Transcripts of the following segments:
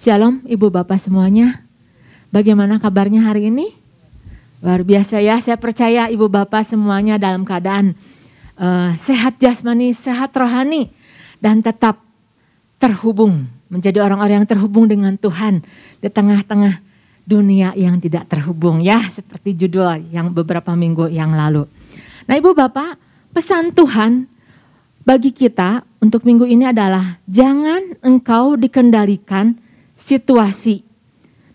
Shalom Ibu Bapak semuanya. Bagaimana kabarnya hari ini? Luar biasa ya, saya percaya Ibu Bapak semuanya dalam keadaan uh, sehat jasmani, sehat rohani, dan tetap terhubung, menjadi orang-orang yang terhubung dengan Tuhan di tengah-tengah dunia yang tidak terhubung ya, seperti judul yang beberapa minggu yang lalu. Nah Ibu Bapak, pesan Tuhan bagi kita untuk minggu ini adalah jangan engkau dikendalikan situasi,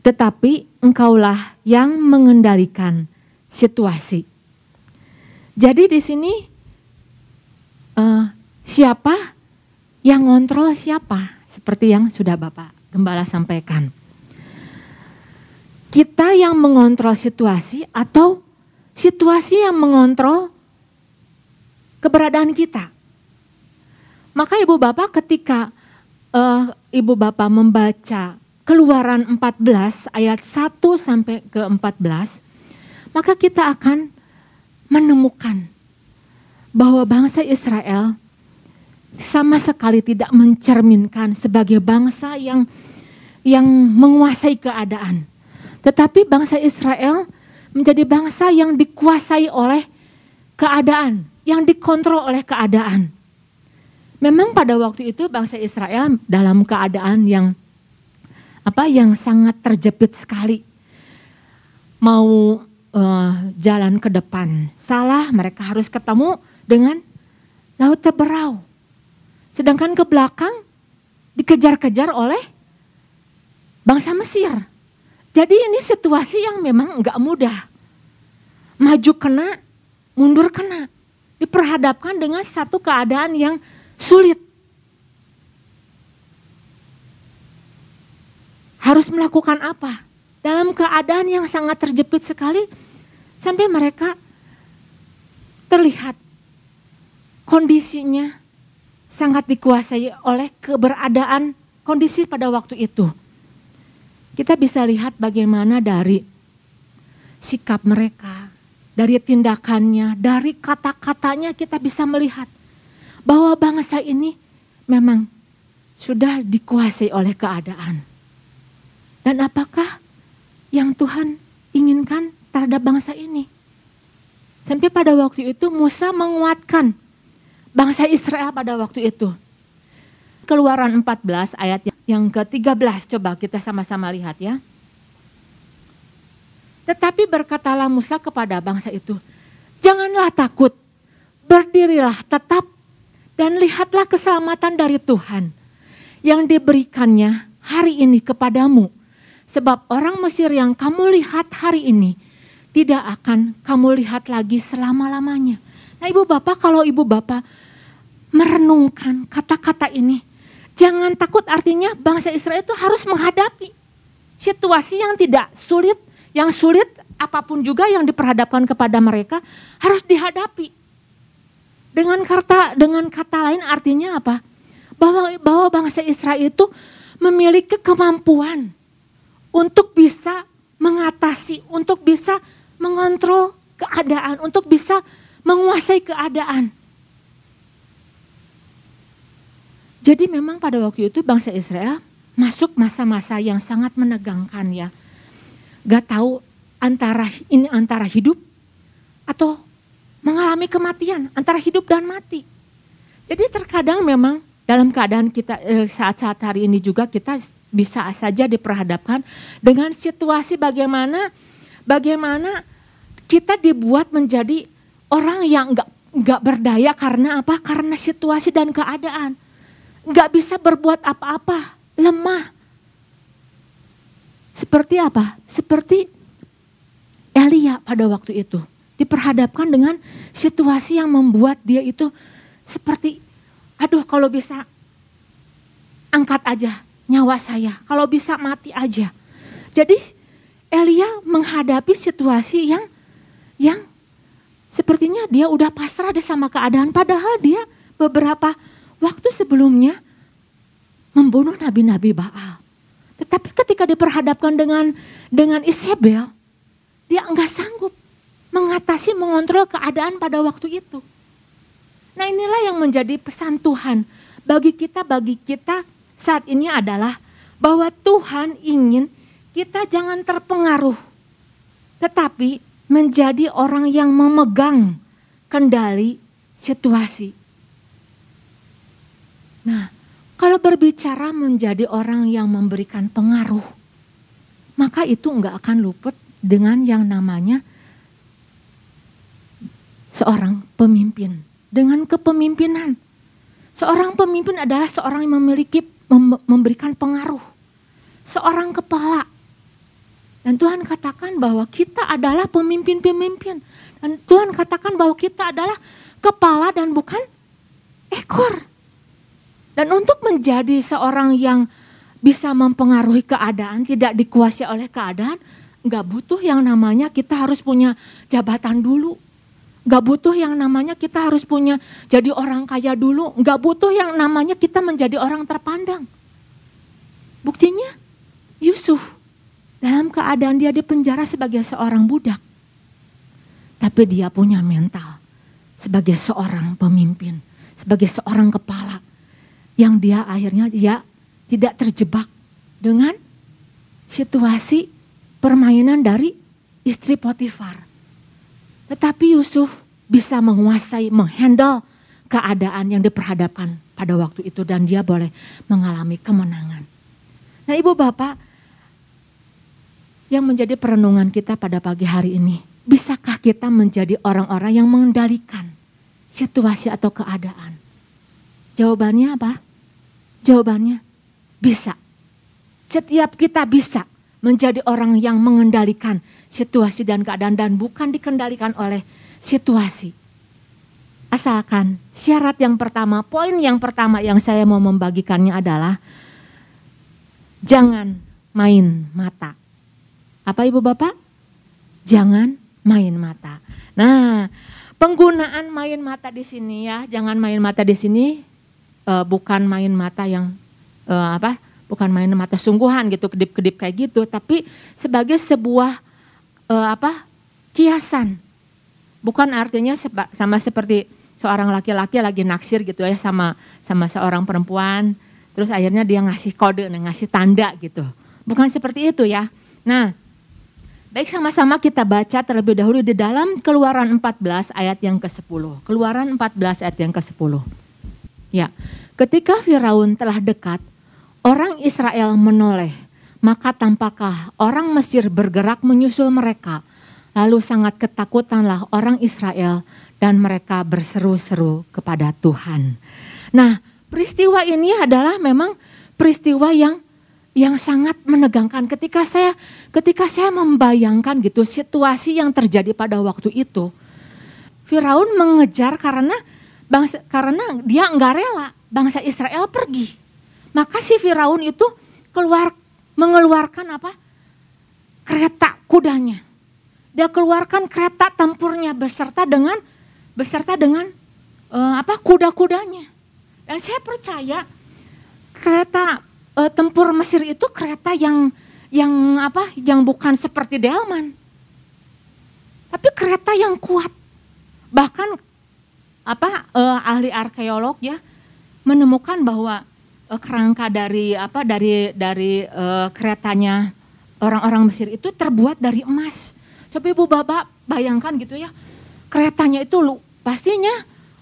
tetapi engkaulah yang mengendalikan situasi. Jadi di sini uh, siapa yang ngontrol siapa? Seperti yang sudah Bapak Gembala sampaikan. Kita yang mengontrol situasi atau situasi yang mengontrol keberadaan kita. Maka ibu bapak ketika uh, Ibu Bapak membaca Keluaran 14 ayat 1 sampai ke 14, maka kita akan menemukan bahwa bangsa Israel sama sekali tidak mencerminkan sebagai bangsa yang yang menguasai keadaan. Tetapi bangsa Israel menjadi bangsa yang dikuasai oleh keadaan, yang dikontrol oleh keadaan. Memang pada waktu itu bangsa Israel dalam keadaan yang apa yang sangat terjepit sekali. Mau uh, jalan ke depan salah, mereka harus ketemu dengan laut Teberau. Sedangkan ke belakang dikejar-kejar oleh bangsa Mesir. Jadi ini situasi yang memang enggak mudah. Maju kena, mundur kena. Diperhadapkan dengan satu keadaan yang Sulit. Harus melakukan apa? Dalam keadaan yang sangat terjepit sekali sampai mereka terlihat kondisinya sangat dikuasai oleh keberadaan kondisi pada waktu itu. Kita bisa lihat bagaimana dari sikap mereka, dari tindakannya, dari kata-katanya kita bisa melihat bahwa bangsa ini memang sudah dikuasai oleh keadaan. Dan apakah yang Tuhan inginkan terhadap bangsa ini? Sampai pada waktu itu Musa menguatkan bangsa Israel pada waktu itu. Keluaran 14 ayat yang ke-13 coba kita sama-sama lihat ya. Tetapi berkatalah Musa kepada bangsa itu, janganlah takut, berdirilah tetap dan lihatlah keselamatan dari Tuhan yang diberikannya hari ini kepadamu. Sebab orang Mesir yang kamu lihat hari ini tidak akan kamu lihat lagi selama-lamanya. Nah ibu bapak kalau ibu bapak merenungkan kata-kata ini. Jangan takut artinya bangsa Israel itu harus menghadapi situasi yang tidak sulit. Yang sulit apa pun juga yang diperhadapkan kepada mereka harus dihadapi. Dengan kata dengan kata lain artinya apa? Bahwa bahwa bangsa Israel itu memiliki kemampuan untuk bisa mengatasi, untuk bisa mengontrol keadaan, untuk bisa menguasai keadaan. Jadi memang pada waktu itu bangsa Israel masuk masa-masa yang sangat menegangkan ya. Gak tahu antara ini antara hidup atau mengalami kematian antara hidup dan mati. Jadi terkadang memang dalam keadaan kita eh, saat-saat hari ini juga kita bisa saja diperhadapkan dengan situasi bagaimana bagaimana kita dibuat menjadi orang yang enggak enggak berdaya karena apa? Karena situasi dan keadaan. Enggak bisa berbuat apa-apa, lemah. Seperti apa? Seperti Elia pada waktu itu diperhadapkan dengan situasi yang membuat dia itu seperti aduh kalau bisa angkat aja nyawa saya, kalau bisa mati aja. Jadi Elia menghadapi situasi yang yang sepertinya dia udah pasrah deh sama keadaan padahal dia beberapa waktu sebelumnya membunuh nabi-nabi Baal. Tetapi ketika diperhadapkan dengan dengan Isabel, dia enggak sanggup mengatasi, mengontrol keadaan pada waktu itu. Nah inilah yang menjadi pesan Tuhan bagi kita, bagi kita saat ini adalah bahwa Tuhan ingin kita jangan terpengaruh, tetapi menjadi orang yang memegang kendali situasi. Nah, kalau berbicara menjadi orang yang memberikan pengaruh, maka itu enggak akan luput dengan yang namanya seorang pemimpin. Dengan kepemimpinan. Seorang pemimpin adalah seorang yang memiliki memberikan pengaruh. Seorang kepala. Dan Tuhan katakan bahwa kita adalah pemimpin-pemimpin. Dan Tuhan katakan bahwa kita adalah kepala dan bukan ekor. Dan untuk menjadi seorang yang bisa mempengaruhi keadaan, tidak dikuasai oleh keadaan, nggak butuh yang namanya kita harus punya jabatan dulu. Nggak butuh yang namanya kita harus punya jadi orang kaya dulu. Nggak butuh yang namanya kita menjadi orang terpandang. Buktinya Yusuf dalam keadaan dia di penjara sebagai seorang budak. Tapi dia punya mental sebagai seorang pemimpin, sebagai seorang kepala yang dia akhirnya dia tidak terjebak dengan situasi permainan dari istri Potifar. Tetapi Yusuf bisa menguasai, menghandle keadaan yang diperhadapkan pada waktu itu dan dia boleh mengalami kemenangan. Nah ibu bapak yang menjadi perenungan kita pada pagi hari ini. Bisakah kita menjadi orang-orang yang mengendalikan situasi atau keadaan? Jawabannya apa? Jawabannya bisa. Setiap kita bisa menjadi orang yang mengendalikan situasi dan keadaan dan bukan dikendalikan oleh situasi. Asalkan syarat yang pertama, poin yang pertama yang saya mau membagikannya adalah jangan main mata. Apa Ibu Bapak? Jangan main mata. Nah, penggunaan main mata di sini ya, jangan main mata di sini uh, bukan main mata yang uh, apa bukan main mata sungguhan gitu kedip-kedip kayak gitu tapi sebagai sebuah uh, apa kiasan bukan artinya seba, sama seperti seorang laki-laki lagi naksir gitu ya sama sama seorang perempuan terus akhirnya dia ngasih kode ngasih tanda gitu bukan seperti itu ya nah Baik sama-sama kita baca terlebih dahulu di dalam Keluaran 14 ayat yang ke-10. Keluaran 14 ayat yang ke-10. Ya, ketika Firaun telah dekat, orang Israel menoleh, maka tampaklah orang Mesir bergerak menyusul mereka. Lalu sangat ketakutanlah orang Israel dan mereka berseru-seru kepada Tuhan. Nah, peristiwa ini adalah memang peristiwa yang yang sangat menegangkan ketika saya ketika saya membayangkan gitu situasi yang terjadi pada waktu itu. Firaun mengejar karena bangsa karena dia nggak rela bangsa Israel pergi. Maka si Firaun itu keluar mengeluarkan apa? kereta kudanya. Dia keluarkan kereta tempurnya beserta dengan beserta dengan uh, apa? kuda-kudanya. Dan saya percaya kereta uh, tempur Mesir itu kereta yang yang apa? yang bukan seperti delman. Tapi kereta yang kuat. Bahkan apa uh, ahli arkeolog ya menemukan bahwa uh, kerangka dari apa dari dari uh, keretanya orang-orang Mesir itu terbuat dari emas. Coba Ibu Bapak bayangkan gitu ya. Keretanya itu lu pastinya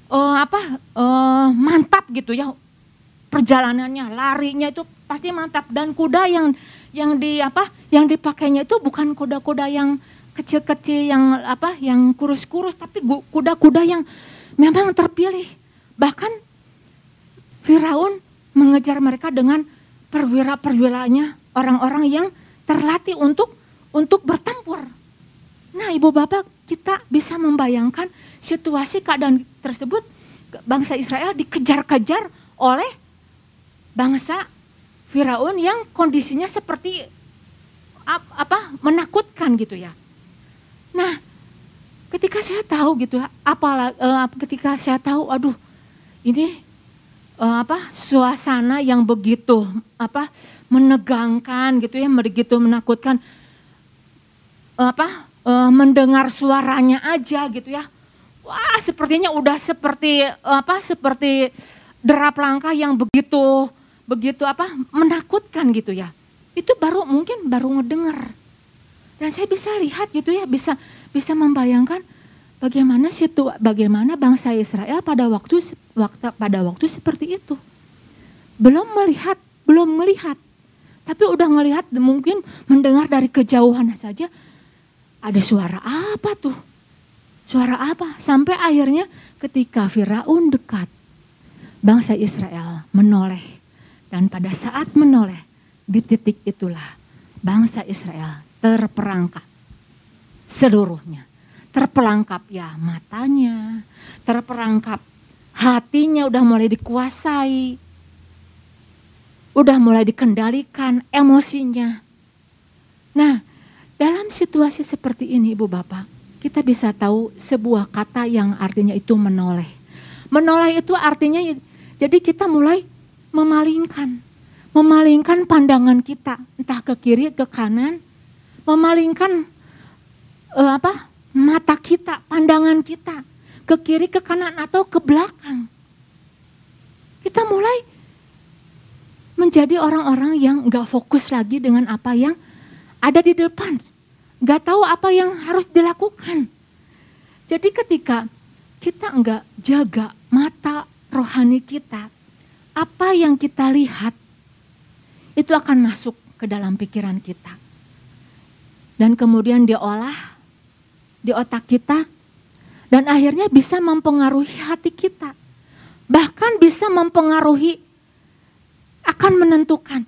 uh, apa uh, mantap gitu ya. Perjalanannya, larinya itu pasti mantap dan kuda yang yang di apa yang dipakainya itu bukan kuda-kuda yang kecil-kecil yang apa yang kurus-kurus tapi kuda-kuda yang memang terpilih. Bahkan Firaun mengejar mereka dengan perwira-perwiranya orang-orang yang terlatih untuk untuk bertempur. Nah, Ibu Bapak, kita bisa membayangkan situasi keadaan tersebut bangsa Israel dikejar-kejar oleh bangsa Firaun yang kondisinya seperti apa menakutkan gitu ya. Nah, ketika saya tahu gitu apalah uh, ketika saya tahu aduh ini uh, apa suasana yang begitu apa menegangkan gitu ya begitu menakutkan uh, apa uh, mendengar suaranya aja gitu ya wah sepertinya udah seperti uh, apa seperti derap langkah yang begitu begitu apa menakutkan gitu ya. Itu baru mungkin baru ngedenger. Dan saya bisa lihat gitu ya, bisa bisa membayangkan bagaimana situ bagaimana bangsa Israel pada waktu waktu pada waktu seperti itu. Belum melihat, belum melihat. Tapi udah ngelihat mungkin mendengar dari kejauhan saja ada suara apa tuh? Suara apa? Sampai akhirnya ketika Firaun dekat, bangsa Israel menoleh. Dan pada saat menoleh, di titik itulah bangsa Israel terperangkap seluruhnya. Terperangkap ya matanya, terperangkap hatinya udah mulai dikuasai, udah mulai dikendalikan emosinya. Nah, dalam situasi seperti ini Ibu Bapak, kita bisa tahu sebuah kata yang artinya itu menoleh. Menoleh itu artinya jadi kita mulai memalingkan, memalingkan pandangan kita entah ke kiri ke kanan memalingkan uh, apa mata kita, pandangan kita ke kiri, ke kanan atau ke belakang. Kita mulai menjadi orang-orang yang nggak fokus lagi dengan apa yang ada di depan, nggak tahu apa yang harus dilakukan. Jadi ketika kita nggak jaga mata rohani kita, apa yang kita lihat itu akan masuk ke dalam pikiran kita dan kemudian diolah di otak kita dan akhirnya bisa mempengaruhi hati kita. Bahkan bisa mempengaruhi akan menentukan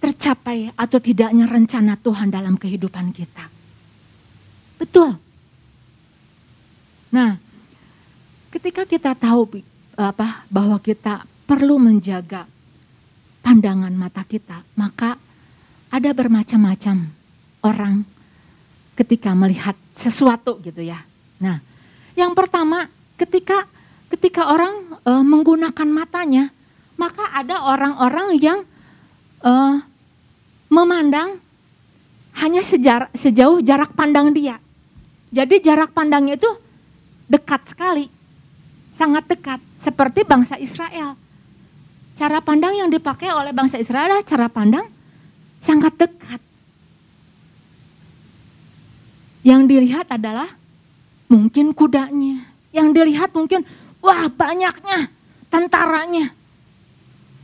tercapai atau tidaknya rencana Tuhan dalam kehidupan kita. Betul. Nah, ketika kita tahu apa bahwa kita perlu menjaga pandangan mata kita, maka ada bermacam-macam orang ketika melihat sesuatu gitu ya. Nah, yang pertama ketika ketika orang e, menggunakan matanya, maka ada orang-orang yang e, memandang hanya sejar, sejauh jarak pandang dia. Jadi jarak pandangnya itu dekat sekali, sangat dekat, seperti bangsa Israel. Cara pandang yang dipakai oleh bangsa Israel adalah cara pandang sangat dekat. Yang dilihat adalah mungkin kudanya. Yang dilihat mungkin wah banyaknya tentaranya.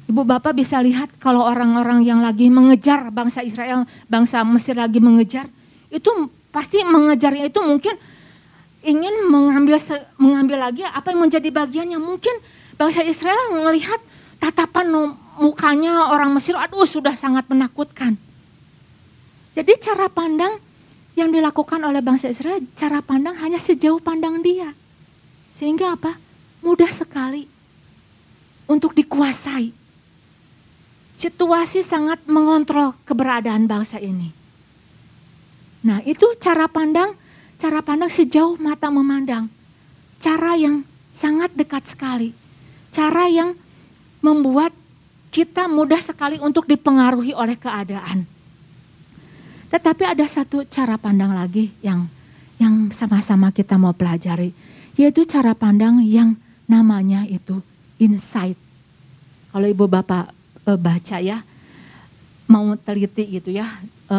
Ibu bapak bisa lihat kalau orang-orang yang lagi mengejar bangsa Israel, bangsa Mesir lagi mengejar, itu pasti mengejarnya itu mungkin ingin mengambil mengambil lagi apa yang menjadi bagiannya. Mungkin bangsa Israel melihat tatapan mukanya orang Mesir, aduh sudah sangat menakutkan. Jadi cara pandang yang dilakukan oleh bangsa Israel cara pandang hanya sejauh pandang dia. Sehingga apa? Mudah sekali untuk dikuasai. Situasi sangat mengontrol keberadaan bangsa ini. Nah, itu cara pandang, cara pandang sejauh mata memandang. Cara yang sangat dekat sekali. Cara yang membuat kita mudah sekali untuk dipengaruhi oleh keadaan. Tetapi ada satu cara pandang lagi yang yang sama-sama kita mau pelajari, yaitu cara pandang yang namanya itu insight. Kalau ibu bapak e, baca ya, mau teliti gitu ya, e,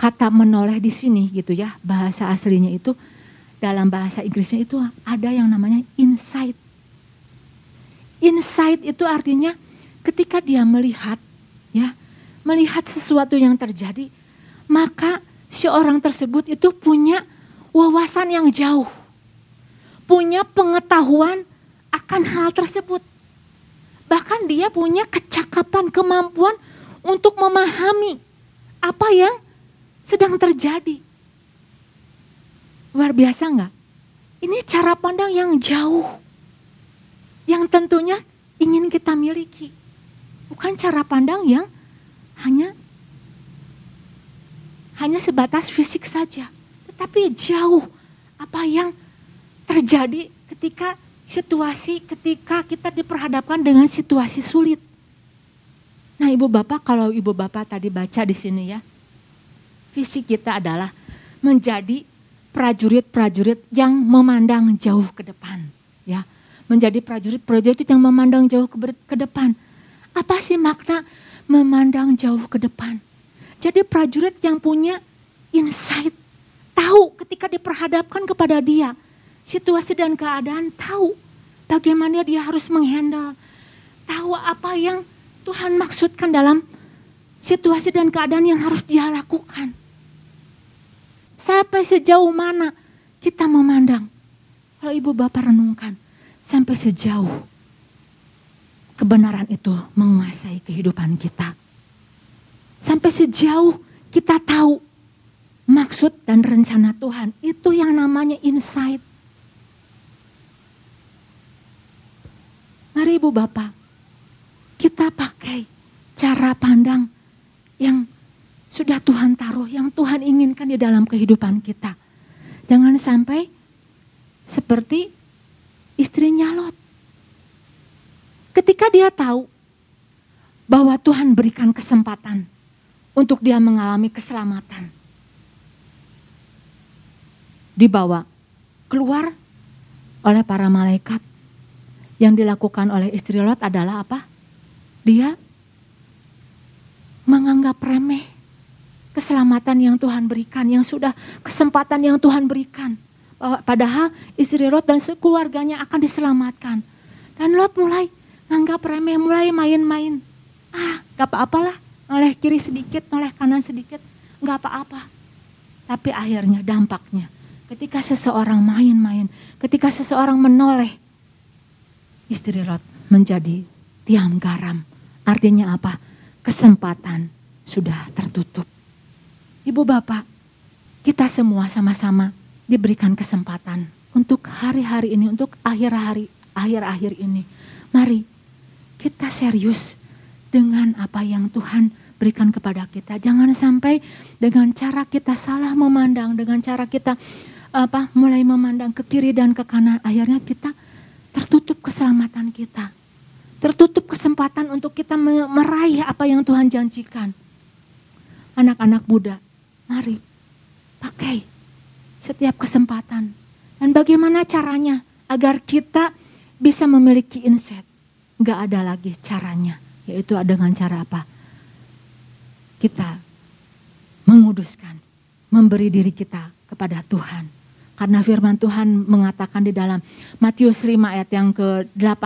kata menoleh di sini gitu ya, bahasa aslinya itu dalam bahasa Inggrisnya itu ada yang namanya insight. Insight itu artinya ketika dia melihat ya, melihat sesuatu yang terjadi, maka si orang tersebut itu punya wawasan yang jauh. Punya pengetahuan akan hal tersebut. Bahkan dia punya kecakapan, kemampuan untuk memahami apa yang sedang terjadi. Luar biasa enggak? Ini cara pandang yang jauh. Yang tentunya ingin kita miliki. Bukan cara pandang yang hanya hanya sebatas fisik saja, tetapi jauh apa yang terjadi ketika situasi ketika kita diperhadapkan dengan situasi sulit. Nah, Ibu Bapak kalau Ibu Bapak tadi baca di sini ya. Fisik kita adalah menjadi prajurit-prajurit yang memandang jauh ke depan, ya. Menjadi prajurit-prajurit yang memandang jauh ke, depan. Apa sih makna memandang jauh ke depan? Jadi prajurit yang punya insight, tahu ketika diperhadapkan kepada dia, situasi dan keadaan, tahu bagaimana dia harus menghandle, tahu apa yang Tuhan maksudkan dalam situasi dan keadaan yang harus dia lakukan. Sampai sejauh mana kita memandang? Kalau ibu bapak renungkan, sampai sejauh kebenaran itu menguasai kehidupan kita. Sampai sejauh kita tahu maksud dan rencana Tuhan, itu yang namanya insight. Mari Ibu Bapak, kita pakai cara pandang yang sudah Tuhan taruh, yang Tuhan inginkan di dalam kehidupan kita. Jangan sampai seperti istrinya Lot. Ketika dia tahu bahwa Tuhan berikan kesempatan untuk dia mengalami keselamatan. Dibawa keluar oleh para malaikat. Yang dilakukan oleh istri Lot adalah apa? Dia menganggap remeh keselamatan yang Tuhan berikan, yang sudah kesempatan yang Tuhan berikan. Padahal istri Lot dan keluarganya akan diselamatkan. Dan Lot mulai nganggap remeh, mulai main-main. Ah, gak apa-apalah, oleh kiri sedikit, oleh kanan sedikit, gak apa-apa. Tapi akhirnya dampaknya, ketika seseorang main-main, ketika seseorang menoleh, istri Lot menjadi tiang garam. Artinya apa? Kesempatan sudah tertutup. Ibu bapak, kita semua sama-sama diberikan kesempatan untuk hari-hari ini, untuk akhir hari, akhir-akhir ini. Mari kita serius dengan apa yang Tuhan berikan kepada kita. Jangan sampai dengan cara kita salah memandang, dengan cara kita apa mulai memandang ke kiri dan ke kanan, akhirnya kita tertutup keselamatan kita. Tertutup kesempatan untuk kita meraih apa yang Tuhan janjikan. Anak-anak muda, mari pakai setiap kesempatan. Dan bagaimana caranya agar kita bisa memiliki insight nggak ada lagi caranya. Yaitu dengan cara apa? Kita menguduskan, memberi diri kita kepada Tuhan. Karena firman Tuhan mengatakan di dalam Matius 5 ayat yang ke-8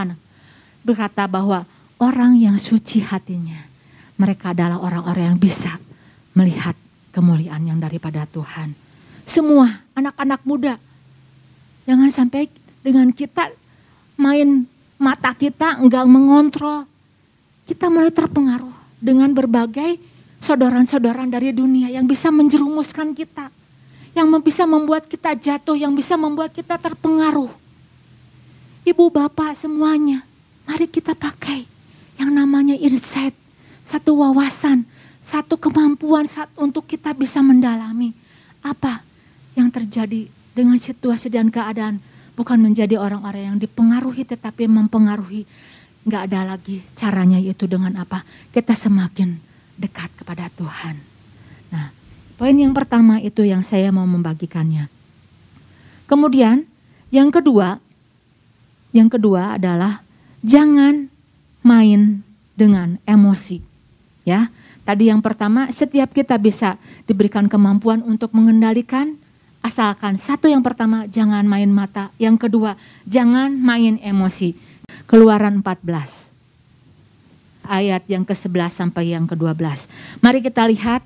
berkata bahwa orang yang suci hatinya mereka adalah orang-orang yang bisa melihat kemuliaan yang daripada Tuhan. Semua anak-anak muda jangan sampai dengan kita main mata kita enggak mengontrol, kita mulai terpengaruh dengan berbagai sodoran-sodoran dari dunia yang bisa menjerumuskan kita, yang bisa membuat kita jatuh, yang bisa membuat kita terpengaruh. Ibu bapak semuanya, mari kita pakai yang namanya insight, satu wawasan, satu kemampuan untuk kita bisa mendalami apa yang terjadi dengan situasi dan keadaan bukan menjadi orang-orang yang dipengaruhi tetapi mempengaruhi. Nggak ada lagi caranya yaitu dengan apa? Kita semakin dekat kepada Tuhan. Nah, poin yang pertama itu yang saya mau membagikannya. Kemudian yang kedua, yang kedua adalah jangan main dengan emosi. Ya, tadi yang pertama setiap kita bisa diberikan kemampuan untuk mengendalikan Asalkan satu yang pertama jangan main mata, yang kedua jangan main emosi. Keluaran 14 ayat yang ke-11 sampai yang ke-12. Mari kita lihat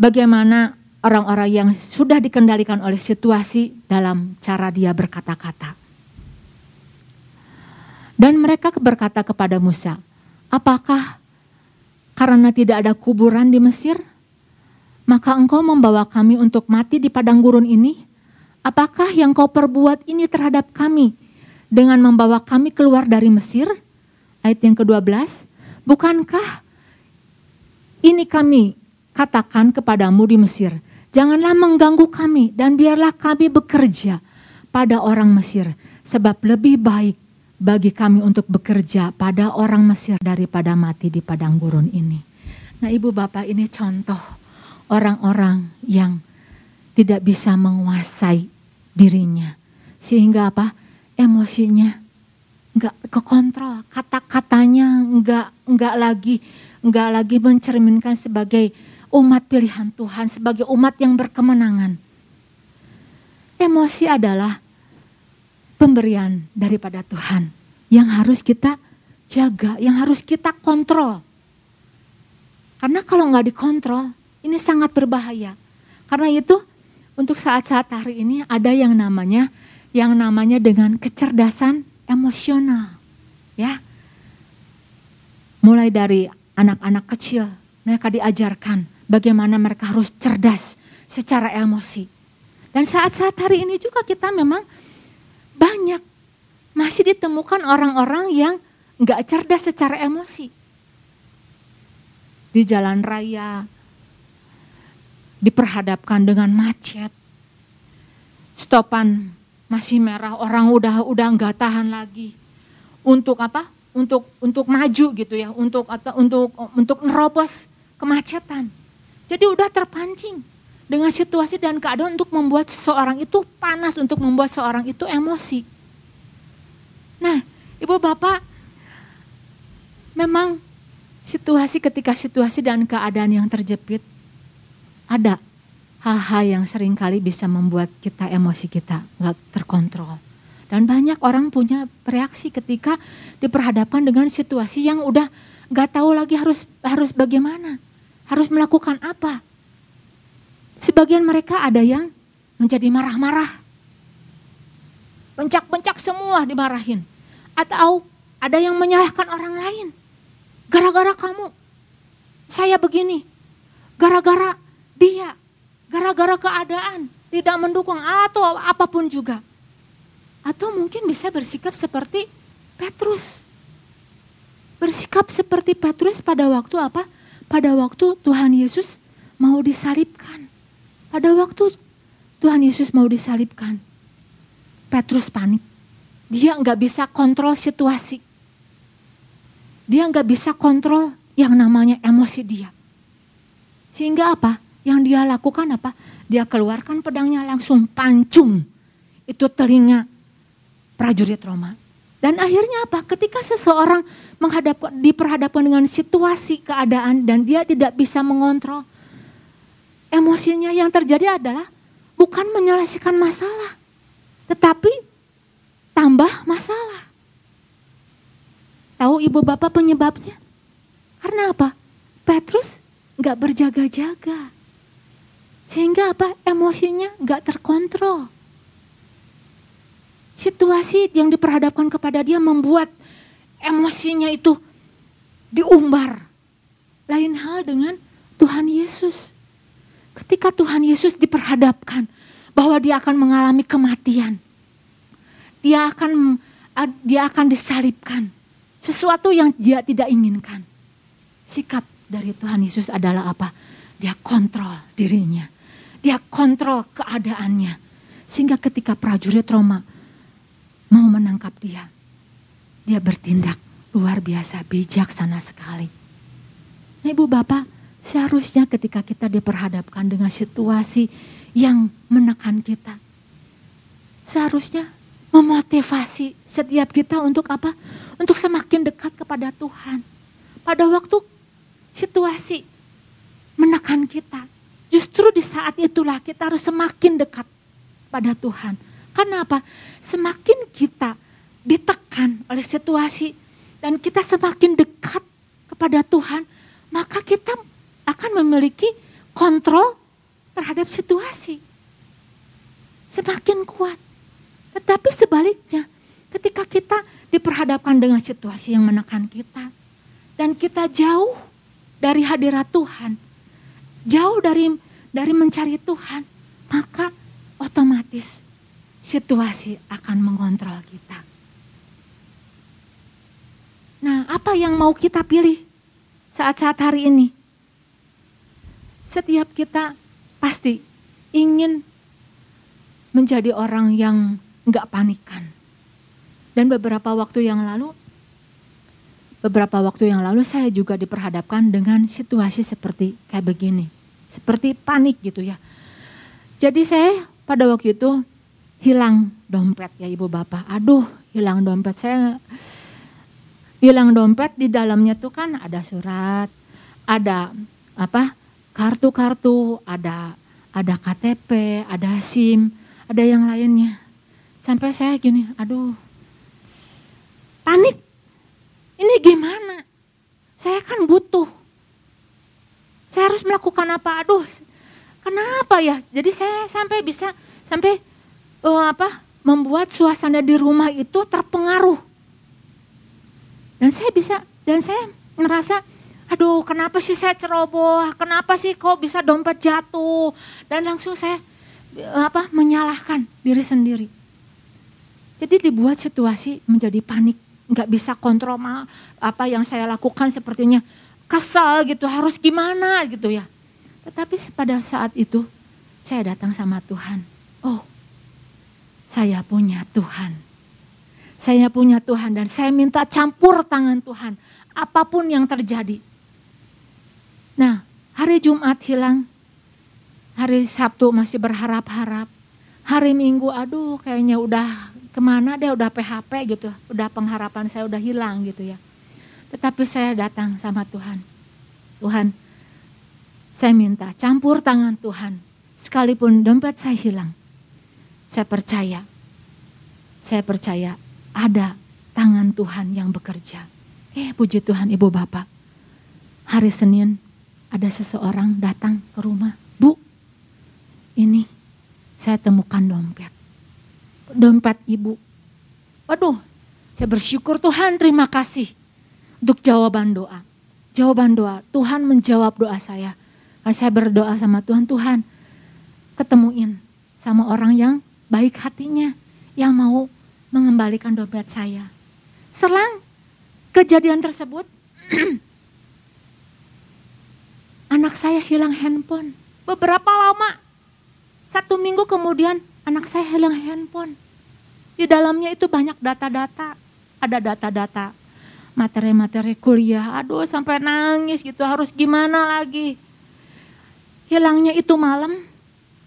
bagaimana orang-orang yang sudah dikendalikan oleh situasi dalam cara dia berkata-kata. Dan mereka berkata kepada Musa, apakah karena tidak ada kuburan di Mesir, maka engkau membawa kami untuk mati di padang gurun ini? Apakah yang kau perbuat ini terhadap kami dengan membawa kami keluar dari Mesir? Ayat yang ke-12, bukankah ini kami katakan kepadamu di Mesir, janganlah mengganggu kami dan biarlah kami bekerja pada orang Mesir, sebab lebih baik bagi kami untuk bekerja pada orang Mesir daripada mati di padang gurun ini. Nah ibu bapak ini contoh orang-orang yang tidak bisa menguasai dirinya. Sehingga apa? Emosinya nggak kekontrol, kata-katanya nggak nggak lagi nggak lagi mencerminkan sebagai umat pilihan Tuhan, sebagai umat yang berkemenangan. Emosi adalah pemberian daripada Tuhan yang harus kita jaga, yang harus kita kontrol. Karena kalau nggak dikontrol, ini sangat berbahaya. Karena itu untuk saat-saat hari ini ada yang namanya yang namanya dengan kecerdasan emosional. Ya. Mulai dari anak-anak kecil, mereka diajarkan bagaimana mereka harus cerdas secara emosi. Dan saat-saat hari ini juga kita memang banyak masih ditemukan orang-orang yang nggak cerdas secara emosi. Di jalan raya, diperhadapkan dengan macet, stopan masih merah, orang udah udah nggak tahan lagi. Untuk apa? Untuk untuk maju gitu ya, untuk atau untuk untuk nerobos kemacetan. Jadi udah terpancing dengan situasi dan keadaan untuk membuat seseorang itu panas, untuk membuat seorang itu emosi. Nah, Ibu Bapak, memang situasi ketika situasi dan keadaan yang terjepit ada hal-hal yang sering kali bisa membuat kita emosi kita nggak terkontrol. Dan banyak orang punya reaksi ketika diperhadapkan dengan situasi yang udah nggak tahu lagi harus harus bagaimana, harus melakukan apa. Sebagian mereka ada yang menjadi marah-marah, bencak-bencak semua dimarahin, atau ada yang menyalahkan orang lain. Gara-gara kamu, saya begini, gara-gara dia, gara-gara keadaan tidak mendukung atau apa pun juga. Atau mungkin bisa bersikap seperti Petrus. Bersikap seperti Petrus pada waktu apa? Pada waktu Tuhan Yesus mau disalibkan. Pada waktu Tuhan Yesus mau disalibkan. Petrus panik. Dia nggak bisa kontrol situasi. Dia nggak bisa kontrol yang namanya emosi dia. Sehingga apa? Yang dia lakukan apa? Dia keluarkan pedangnya langsung pancung. Itu telinga prajurit Roma. Dan akhirnya apa? Ketika seseorang menghadap, diperhadapkan dengan situasi keadaan dan dia tidak bisa mengontrol emosinya yang terjadi adalah bukan menyelesaikan masalah, tetapi tambah masalah. Tahu ibu bapak penyebabnya? Karena apa? Petrus nggak berjaga-jaga. Sehingga apa? Emosinya nggak terkontrol. Situasi yang diperhadapkan kepada dia membuat emosinya itu diumbar. Lain hal dengan Tuhan Yesus. Ketika Tuhan Yesus diperhadapkan bahwa dia akan mengalami kematian. Dia akan dia akan disalibkan. Sesuatu yang dia tidak inginkan. Sikap dari Tuhan Yesus adalah apa? Dia kontrol dirinya dia kontrol keadaannya. Sehingga ketika prajurit Roma mau menangkap dia, dia bertindak luar biasa bijaksana sekali. Nah ibu bapak, seharusnya ketika kita diperhadapkan dengan situasi yang menekan kita, seharusnya memotivasi setiap kita untuk apa? Untuk semakin dekat kepada Tuhan. Pada waktu situasi menekan kita, Justru di saat itulah kita harus semakin dekat pada Tuhan. Karena apa? Semakin kita ditekan oleh situasi dan kita semakin dekat kepada Tuhan, maka kita akan memiliki kontrol terhadap situasi. Semakin kuat. Tetapi sebaliknya, ketika kita diperhadapkan dengan situasi yang menekan kita dan kita jauh dari hadirat Tuhan, jauh dari dari mencari Tuhan, maka otomatis situasi akan mengontrol kita. Nah, apa yang mau kita pilih saat-saat hari ini? Setiap kita pasti ingin menjadi orang yang enggak panikan. Dan beberapa waktu yang lalu, beberapa waktu yang lalu saya juga diperhadapkan dengan situasi seperti kayak begini seperti panik gitu ya. Jadi saya pada waktu itu hilang dompet ya ibu bapak. Aduh hilang dompet saya hilang dompet di dalamnya tuh kan ada surat, ada apa kartu-kartu, ada ada KTP, ada SIM, ada yang lainnya. Sampai saya gini, aduh, panik. Ini gimana? Saya kan butuh. Saya harus melakukan apa? Aduh, kenapa ya? Jadi saya sampai bisa sampai uh, apa? Membuat suasana di rumah itu terpengaruh. Dan saya bisa dan saya ngerasa aduh kenapa sih saya ceroboh, kenapa sih kok bisa dompet jatuh dan langsung saya apa menyalahkan diri sendiri. Jadi dibuat situasi menjadi panik, nggak bisa kontrol apa yang saya lakukan sepertinya kesal gitu, harus gimana gitu ya. Tetapi pada saat itu saya datang sama Tuhan. Oh, saya punya Tuhan. Saya punya Tuhan dan saya minta campur tangan Tuhan. Apa pun yang terjadi. Nah, hari Jumat hilang. Hari Sabtu masih berharap-harap. Hari Minggu, aduh kayaknya udah ke mana deh udah PHP gitu, udah pengharapan saya udah hilang gitu ya. Tetapi saya datang sama Tuhan. Tuhan, saya minta campur tangan Tuhan. Sekalipun dompet saya hilang, saya percaya, saya percaya ada tangan Tuhan yang bekerja. Eh puji Tuhan Ibu Bapak, hari Senin ada seseorang datang ke rumah. Bu, ini saya temukan dompet dompet ibu. Waduh, saya bersyukur Tuhan terima kasih untuk jawaban doa. Jawaban doa, Tuhan menjawab doa saya. Karena saya berdoa sama Tuhan, Tuhan ketemuin sama orang yang baik hatinya, yang mau mengembalikan dompet saya. Selang kejadian tersebut, anak saya hilang handphone. Beberapa lama, satu minggu kemudian anak saya hilang handphone. Di dalamnya itu banyak data-data, ada data-data materi-materi kuliah. Aduh sampai nangis gitu, harus gimana lagi. Hilangnya itu malam,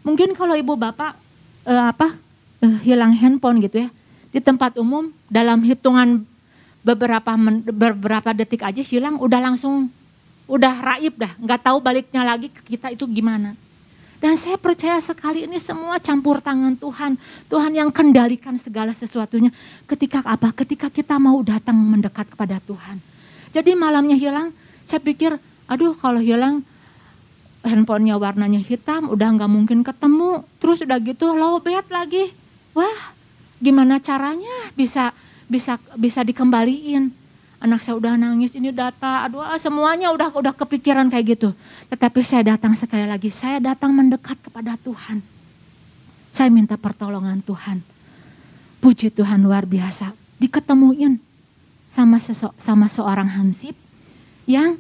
mungkin kalau ibu bapak eh, apa eh, hilang handphone gitu ya, di tempat umum dalam hitungan beberapa men, beberapa detik aja hilang, udah langsung udah raib dah, nggak tahu baliknya lagi ke kita itu gimana. Dan saya percaya sekali ini semua campur tangan Tuhan. Tuhan yang kendalikan segala sesuatunya. Ketika apa? Ketika kita mau datang mendekat kepada Tuhan. Jadi malamnya hilang, saya pikir, aduh kalau hilang handphonenya warnanya hitam, udah nggak mungkin ketemu. Terus udah gitu lowbat lagi. Wah, gimana caranya bisa bisa bisa dikembaliin? Anak saya udah nangis, ini data, aduh ah, semuanya udah udah kepikiran kayak gitu. Tetapi saya datang sekali lagi, saya datang mendekat kepada Tuhan. Saya minta pertolongan Tuhan. Puji Tuhan luar biasa, diketemuin sama sesok, sama seorang hansip yang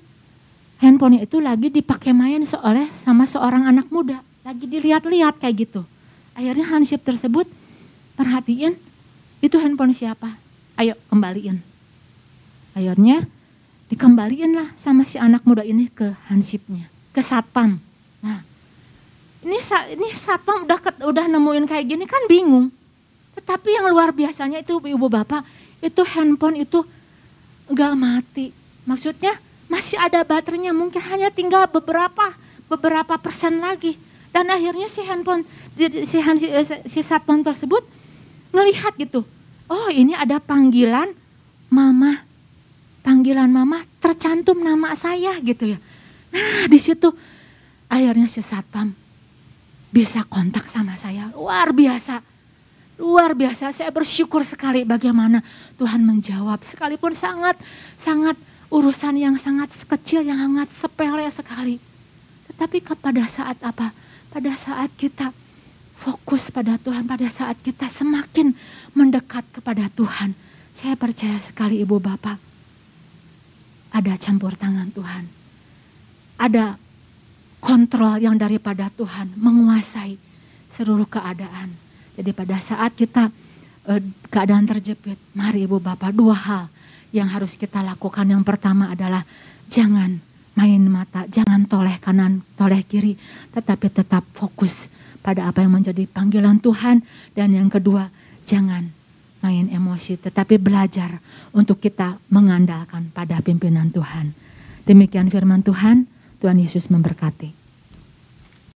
handphonenya itu lagi dipakai main oleh sama seorang anak muda, lagi dilihat-lihat kayak gitu. Akhirnya hansip tersebut perhatiin itu handphone siapa? Ayo kembaliin Akhirnya dikembaliin lah sama si anak muda ini ke hansipnya, ke satpam. Nah, ini ini satpam udah udah nemuin kayak gini kan bingung. Tetapi yang luar biasanya itu ibu bapak itu handphone itu nggak mati. Maksudnya masih ada baterainya mungkin hanya tinggal beberapa beberapa persen lagi. Dan akhirnya si handphone si, si, si satpam tersebut ngelihat gitu. Oh ini ada panggilan mama panggilan mama tercantum nama saya gitu ya. Nah di situ akhirnya si satpam bisa kontak sama saya. Luar biasa. Luar biasa. Saya bersyukur sekali bagaimana Tuhan menjawab. Sekalipun sangat, sangat urusan yang sangat kecil, yang sangat sepele sekali. Tetapi pada saat apa? Pada saat kita fokus pada Tuhan, pada saat kita semakin mendekat kepada Tuhan. Saya percaya sekali Ibu Bapak, ada campur tangan Tuhan. Ada kontrol yang daripada Tuhan menguasai seluruh keadaan. Jadi pada saat kita eh, keadaan terjepit, mari Ibu Bapak dua hal yang harus kita lakukan. Yang pertama adalah jangan main mata, jangan toleh kanan, toleh kiri, tetapi tetap fokus pada apa yang menjadi panggilan Tuhan. Dan yang kedua, jangan main emosi, tetapi belajar untuk kita mengandalkan pada pimpinan Tuhan. Demikian firman Tuhan, Tuhan Yesus memberkati.